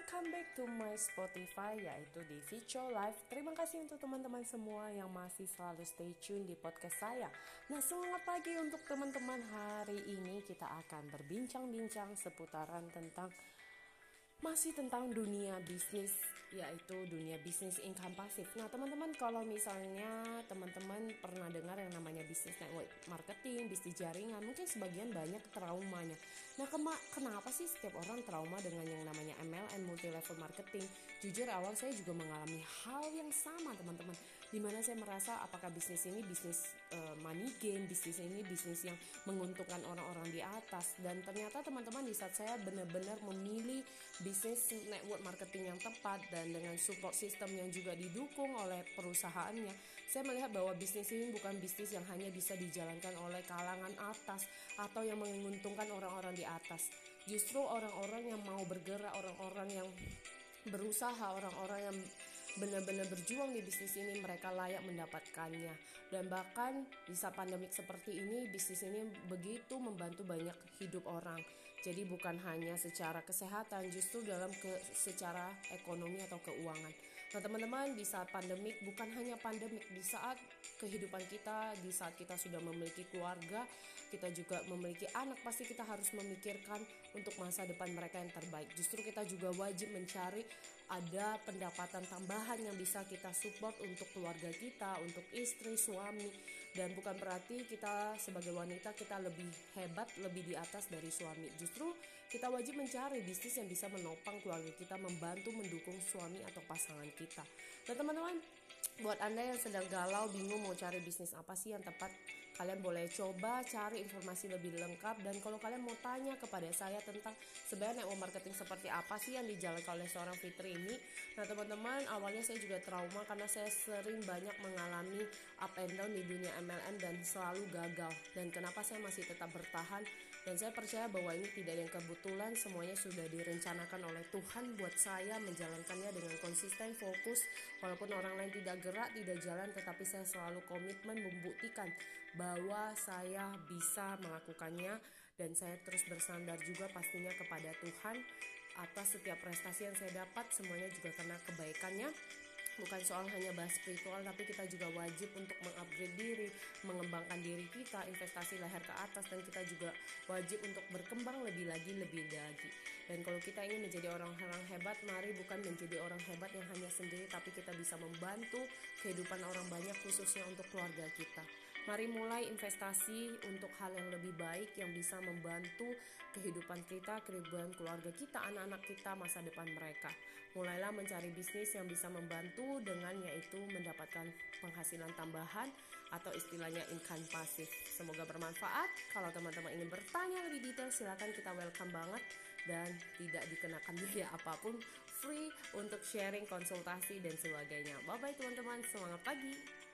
welcome back to my Spotify yaitu di Vico Live. Terima kasih untuk teman-teman semua yang masih selalu stay tune di podcast saya. Nah, semangat pagi untuk teman-teman. Hari ini kita akan berbincang-bincang seputaran tentang masih tentang dunia bisnis yaitu dunia bisnis income pasif. Nah, teman-teman kalau misalnya teman-teman pernah dengar yang namanya bisnis network marketing, bisnis jaringan, mungkin sebagian banyak traumanya. Nah, kema kenapa sih setiap orang trauma dengan yang namanya MLM multi level marketing? Jujur awal saya juga mengalami hal yang sama, teman-teman. Di mana saya merasa apakah bisnis ini bisnis uh, money game, bisnis ini bisnis yang menguntungkan orang-orang di atas dan ternyata teman-teman di saat saya benar-benar memilih bisnis network marketing yang tepat dan dengan support system yang juga didukung oleh perusahaannya, saya melihat bahwa bisnis ini bukan bisnis yang hanya bisa dijalankan oleh kalangan atas atau yang menguntungkan orang-orang di atas. Justru orang-orang yang mau bergerak, orang-orang yang berusaha, orang-orang yang benar-benar berjuang di bisnis ini mereka layak mendapatkannya. Dan bahkan di saat pandemik seperti ini bisnis ini begitu membantu banyak hidup orang. Jadi bukan hanya secara kesehatan justru dalam ke secara ekonomi atau keuangan. Nah teman-teman di saat pandemik bukan hanya pandemik di saat kehidupan kita di saat kita sudah memiliki keluarga kita juga memiliki anak pasti kita harus memikirkan untuk masa depan mereka yang terbaik. Justru kita juga wajib mencari ada pendapatan tambahan yang bisa kita support untuk keluarga kita, untuk istri, suami dan bukan berarti kita sebagai wanita kita lebih hebat, lebih di atas dari suami. Justru kita wajib mencari bisnis yang bisa menopang keluarga kita, membantu mendukung suami atau pasangan kita. Dan teman-teman, buat Anda yang sedang galau, bingung mau cari bisnis apa sih yang tepat Kalian boleh coba cari informasi lebih lengkap dan kalau kalian mau tanya kepada saya tentang sebenarnya network marketing seperti apa sih yang dijalankan oleh seorang Fitri ini. Nah teman-teman awalnya saya juga trauma karena saya sering banyak mengalami and down di dunia MLM dan selalu gagal. Dan kenapa saya masih tetap bertahan? Dan saya percaya bahwa ini tidak yang kebetulan semuanya sudah direncanakan oleh Tuhan buat saya menjalankannya dengan konsisten fokus. Walaupun orang lain tidak gerak tidak jalan tetapi saya selalu komitmen membuktikan bahwa saya bisa melakukannya. Dan saya terus bersandar juga pastinya kepada Tuhan. Atas setiap prestasi yang saya dapat semuanya juga karena kebaikannya bukan soal hanya bahas spiritual tapi kita juga wajib untuk mengupgrade diri mengembangkan diri kita investasi leher ke atas dan kita juga wajib untuk berkembang lebih lagi lebih lagi. Dan kalau kita ingin menjadi orang-orang hebat mari bukan menjadi orang hebat yang hanya sendiri tapi kita bisa membantu kehidupan orang banyak khususnya untuk keluarga kita Mari mulai investasi untuk hal yang lebih baik yang bisa membantu kehidupan kita, kehidupan keluarga kita, anak-anak kita, masa depan mereka. Mulailah mencari bisnis yang bisa membantu dengan yaitu mendapatkan penghasilan tambahan atau istilahnya income pasif. Semoga bermanfaat. Kalau teman-teman ingin bertanya lebih detail silakan kita welcome banget dan tidak dikenakan biaya apa pun, free untuk sharing, konsultasi dan sebagainya. Bye bye teman-teman, semangat pagi.